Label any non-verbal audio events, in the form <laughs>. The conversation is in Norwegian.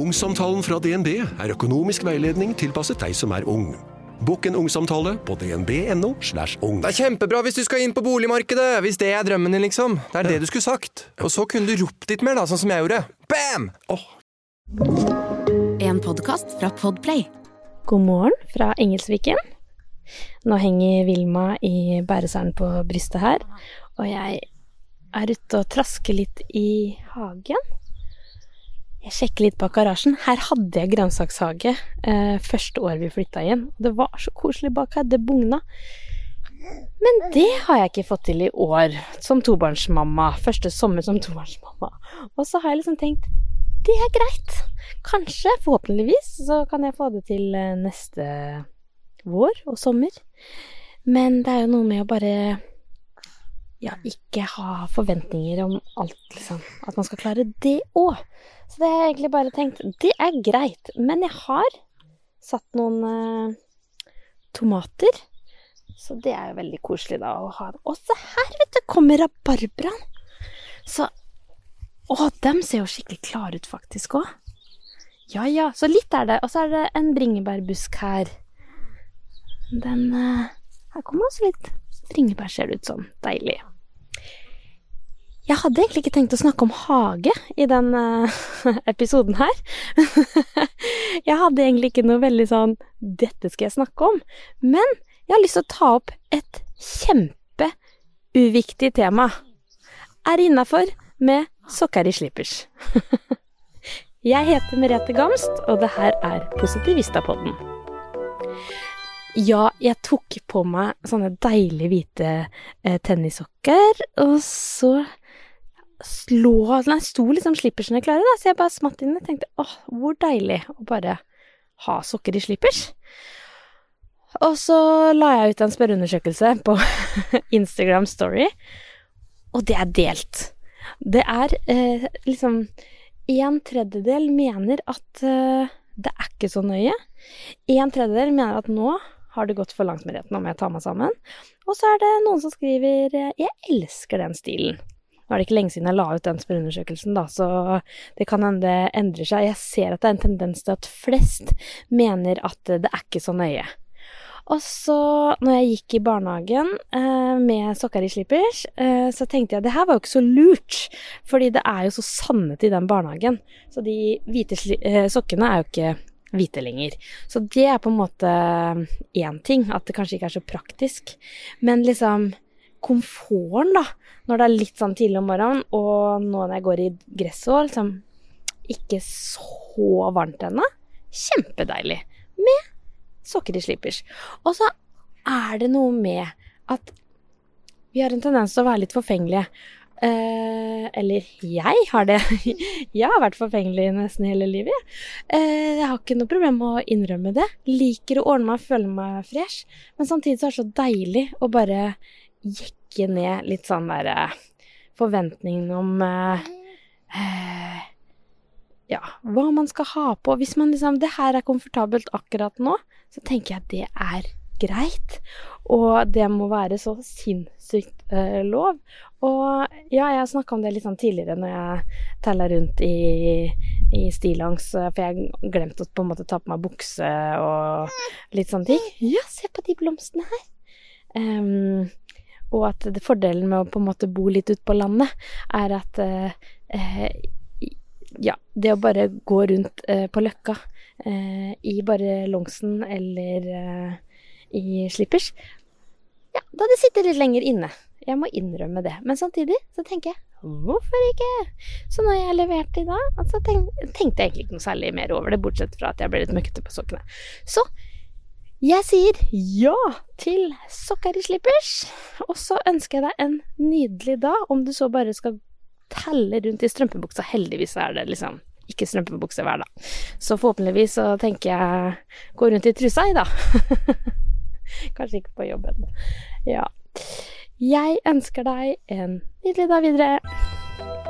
Ungsamtalen fra DNB er økonomisk veiledning tilpasset deg som er ung. Bokk en ungsamtale på dnb.no. slash ung. Det er kjempebra hvis du skal inn på boligmarkedet! Hvis det er drømmen din, liksom. Det er det du skulle sagt. Og så kunne du ropt litt mer, da, sånn som jeg gjorde. Bam! En podkast fra Podplay. God morgen fra Engelsviken. Nå henger Vilma i bæreseren på brystet her, og jeg er ute og trasker litt i hagen. Jeg sjekker litt bak garasjen. Her hadde jeg grønnsakshage eh, første år vi flytta inn. Det var så koselig bak her. Det bugna. Men det har jeg ikke fått til i år som tobarnsmamma. Første sommer som tobarnsmamma. Og så har jeg liksom tenkt det er greit. Kanskje, forhåpentligvis, så kan jeg få det til eh, neste vår og sommer. Men det er jo noe med å bare ja, ikke ha forventninger om alt, liksom. At man skal klare det òg. Så det har jeg egentlig bare tenkt Det er greit. Men jeg har satt noen eh, tomater. Så det er jo veldig koselig da å ha. Og se her, vet du, kommer rabarbraen. Så Å, dem ser jo skikkelig klare ut faktisk òg. Ja ja, så litt er det. Og så er det en bringebærbusk her. Den eh, Her kommer også litt bringebær, ser det ut som. Deilig. Jeg hadde egentlig ikke tenkt å snakke om hage i den uh, <laughs> episoden her. <laughs> jeg hadde egentlig ikke noe veldig sånn 'dette skal jeg snakke om', men jeg har lyst til å ta opp et kjempeuviktig tema. Er innafor med sokker i slippers. <laughs> jeg heter Merete Gamst, og det her er Positivistapodden. Ja, jeg tok på meg sånne deilige hvite eh, tennissokker, og så slå Nei, sto liksom slippersene klare, da, så jeg bare smatt inn og tenkte åh, hvor deilig å bare ha sokker i slippers. Og så la jeg ut en spørreundersøkelse på <laughs> Instagram Story, og det er delt. Det er eh, liksom En tredjedel mener at eh, det er ikke så nøye. En tredjedel mener at nå har det gått for langt med retten, om jeg tar meg sammen. Og så er det noen som skriver 'jeg elsker den stilen'. Nå er det ikke lenge siden jeg la ut den spørreundersøkelsen, da, så det kan hende det endrer seg. Jeg ser at det er en tendens til at flest mener at det er ikke så nøye. Og så, når jeg gikk i barnehagen eh, med sokker i slippers, eh, så tenkte jeg det her var jo ikke så lurt, fordi det er jo så sannet i den barnehagen. Så de hvite eh, sokkene er jo ikke hvite lenger. Så det er på en måte én ting, at det kanskje ikke er så praktisk. Men liksom komforten, da, når det er litt sånn tidlig om morgenen, og nå når jeg går i gresset og liksom ikke så varmt ennå. Kjempedeilig. Med sokker i slippers. Og så er det noe med at vi har en tendens til å være litt forfengelige. Eh, eller jeg har det. <laughs> jeg har vært forfengelig nesten hele livet. Eh, jeg har ikke noe problem med å innrømme det. Liker å ordne meg føle meg fresh. Men samtidig så er det så deilig å bare jekke ned litt sånn derre forventningene forventningen om eh, eh, ja, hva man skal ha på. Hvis man liksom Det her er komfortabelt akkurat nå, så tenker jeg at det er greit. Og det må være så sinnssykt eh, lov. Og ja, jeg har snakka om det litt sånn tidligere når jeg tella rundt i, i stillongs, for jeg glemte å på en måte ta på meg bukse og litt sånne ting. Ja, se på de blomstene her. Um, og at det, fordelen med å på en måte bo litt ute på landet, er at eh, ja, det å bare gå rundt eh, på Løkka eh, i bare longsen eller eh, i slippers Ja, da hadde jeg sittet litt lenger inne. Jeg må innrømme det. Men samtidig så tenker jeg hvorfor ikke? Så når jeg leverte i dag, så tenkte jeg egentlig ikke noe særlig mer over det, bortsett fra at jeg ble litt møkkete på sokkene. Så jeg sier ja til sokker i slippers, og så ønsker jeg deg en nydelig dag, om du så bare skal telle rundt i strømpebuksa. Heldigvis er det liksom ikke strømpebukse hver dag. Så forhåpentligvis så tenker jeg gå rundt i trusa i, da. <laughs> Kanskje ikke på jobben. Ja. Jeg ønsker deg en nydelig dag videre.